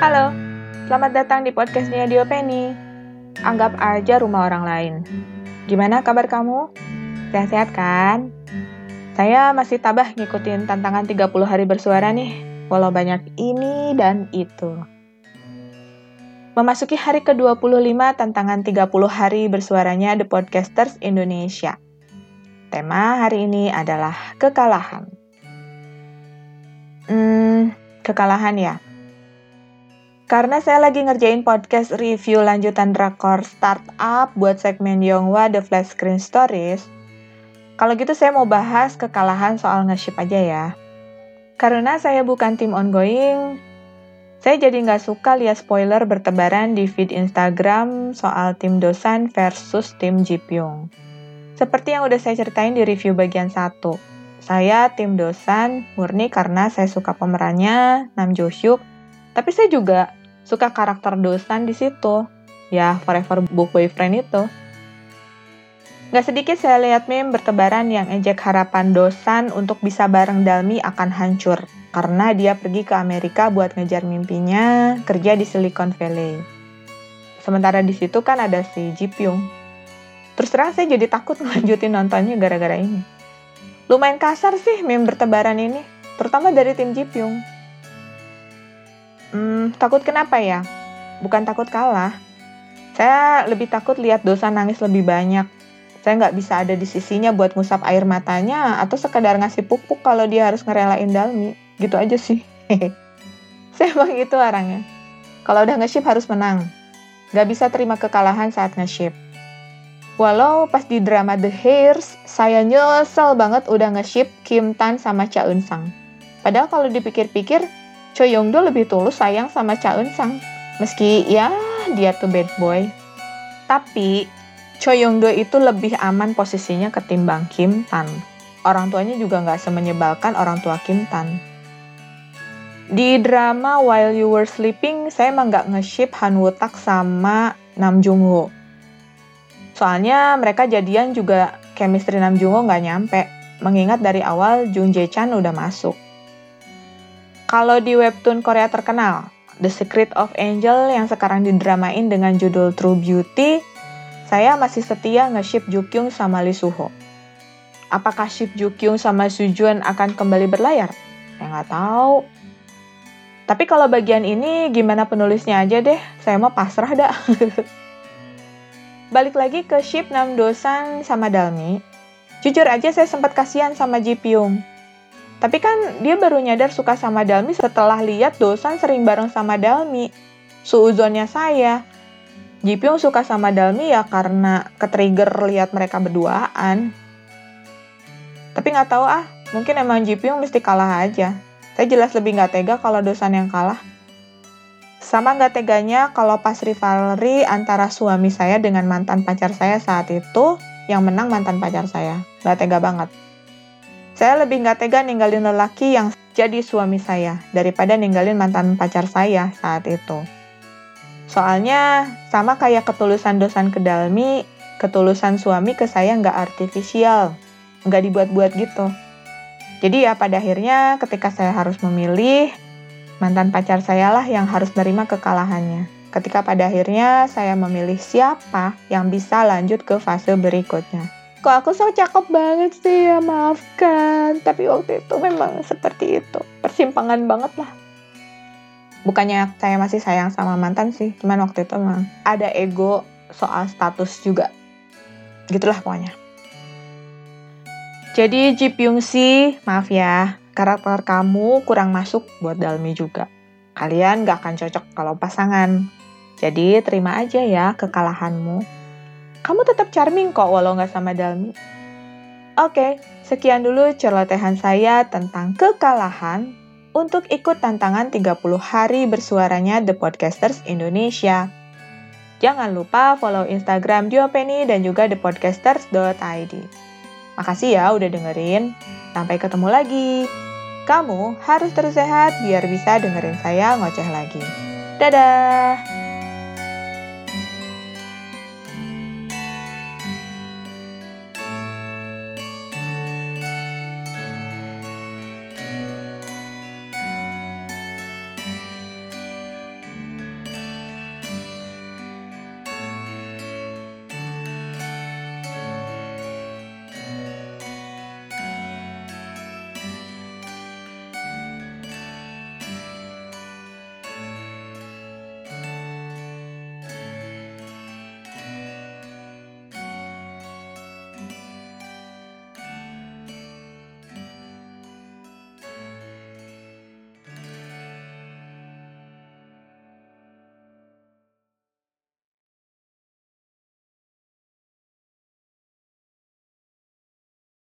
Halo, selamat datang di podcastnya Dio Penny. Anggap aja rumah orang lain. Gimana kabar kamu? Sehat-sehat kan? Saya masih tabah ngikutin tantangan 30 hari bersuara nih, walau banyak ini dan itu. Memasuki hari ke-25 tantangan 30 hari bersuaranya The Podcasters Indonesia. Tema hari ini adalah kekalahan. Hmm, kekalahan ya? Karena saya lagi ngerjain podcast review lanjutan drakor startup buat segmen Yonghwa The Flash Screen Stories, kalau gitu saya mau bahas kekalahan soal nge-ship aja ya. Karena saya bukan tim ongoing, saya jadi nggak suka lihat spoiler bertebaran di feed Instagram soal tim Dosan versus tim Jipyong. Seperti yang udah saya ceritain di review bagian 1. Saya tim Dosan murni karena saya suka pemerannya, Nam Jo Hyuk, tapi saya juga suka karakter Dosan di situ. Ya, Forever Book Boyfriend itu. Gak sedikit saya lihat meme bertebaran yang ejek harapan Dosan untuk bisa bareng Dalmi akan hancur karena dia pergi ke Amerika buat ngejar mimpinya kerja di Silicon Valley. Sementara di situ kan ada si Ji Pyung. Terus terang saya jadi takut ngelanjutin nontonnya gara-gara ini. Lumayan kasar sih meme bertebaran ini, terutama dari tim Ji Pyung. Hmm, takut kenapa ya? Bukan takut kalah. Saya lebih takut lihat dosa nangis lebih banyak. Saya nggak bisa ada di sisinya buat ngusap air matanya atau sekedar ngasih pupuk kalau dia harus ngerelain Dalmi. Gitu aja sih. Saya emang gitu orangnya. Kalau udah nge-ship harus menang. Gak bisa terima kekalahan saat nge-ship. Walau pas di drama The Hairs, saya nyesel banget udah nge-ship Kim Tan sama Cha Eun Sang. Padahal kalau dipikir-pikir, Cho Yong Do lebih tulus sayang sama Cha Eun Sang. Meski ya dia tuh bad boy. Tapi Cho Yong Do itu lebih aman posisinya ketimbang Kim Tan. Orang tuanya juga nggak semenyebalkan orang tua Kim Tan. Di drama While You Were Sleeping, saya emang nggak nge-ship Han Woo sama Nam Jung Ho. Soalnya mereka jadian juga chemistry Nam Jung Ho nggak nyampe, mengingat dari awal Jung Jae Chan udah masuk. Kalau di webtoon Korea terkenal, The Secret of Angel yang sekarang didramain dengan judul True Beauty, saya masih setia nge-ship Jukyung sama Lee Suho. Apakah ship Jukyung sama Sujuan akan kembali berlayar? Saya nggak tahu. Tapi kalau bagian ini gimana penulisnya aja deh, saya mau pasrah dah. Balik lagi ke ship Nam Dosan sama Dalmi. Jujur aja saya sempat kasihan sama Ji Pyung. Tapi kan dia baru nyadar suka sama Dalmi setelah lihat Dosan sering bareng sama Dalmi. Suuzonnya saya. Ji Pyung suka sama Dalmi ya karena ketrigger lihat mereka berduaan. Tapi nggak tahu ah, mungkin emang Ji Pyung mesti kalah aja. Saya jelas lebih nggak tega kalau dosan yang kalah. Sama nggak teganya kalau pas rivalry antara suami saya dengan mantan pacar saya saat itu, yang menang mantan pacar saya. Nggak tega banget. Saya lebih nggak tega ninggalin lelaki yang jadi suami saya daripada ninggalin mantan pacar saya saat itu. Soalnya sama kayak ketulusan dosan ke Dalmi, ketulusan suami ke saya nggak artifisial, nggak dibuat-buat gitu. Jadi ya pada akhirnya ketika saya harus memilih, mantan pacar saya lah yang harus menerima kekalahannya. Ketika pada akhirnya saya memilih siapa yang bisa lanjut ke fase berikutnya. Kok aku so cakep banget sih ya, maafkan. Tapi waktu itu memang seperti itu. Persimpangan banget lah. Bukannya saya masih sayang sama mantan sih, cuman waktu itu memang ada ego soal status juga. Gitulah pokoknya. Jadi Ji Pyung Si, maaf ya, karakter kamu kurang masuk buat Dalmi juga. Kalian gak akan cocok kalau pasangan. Jadi terima aja ya kekalahanmu. Kamu tetap charming kok walau gak sama Dalmi. Oke, sekian dulu celotehan saya tentang kekalahan untuk ikut tantangan 30 hari bersuaranya The Podcasters Indonesia. Jangan lupa follow Instagram Diopeni dan juga thepodcasters.id. Makasih ya udah dengerin. Sampai ketemu lagi. Kamu harus terus sehat biar bisa dengerin saya ngoceh lagi. Dadah!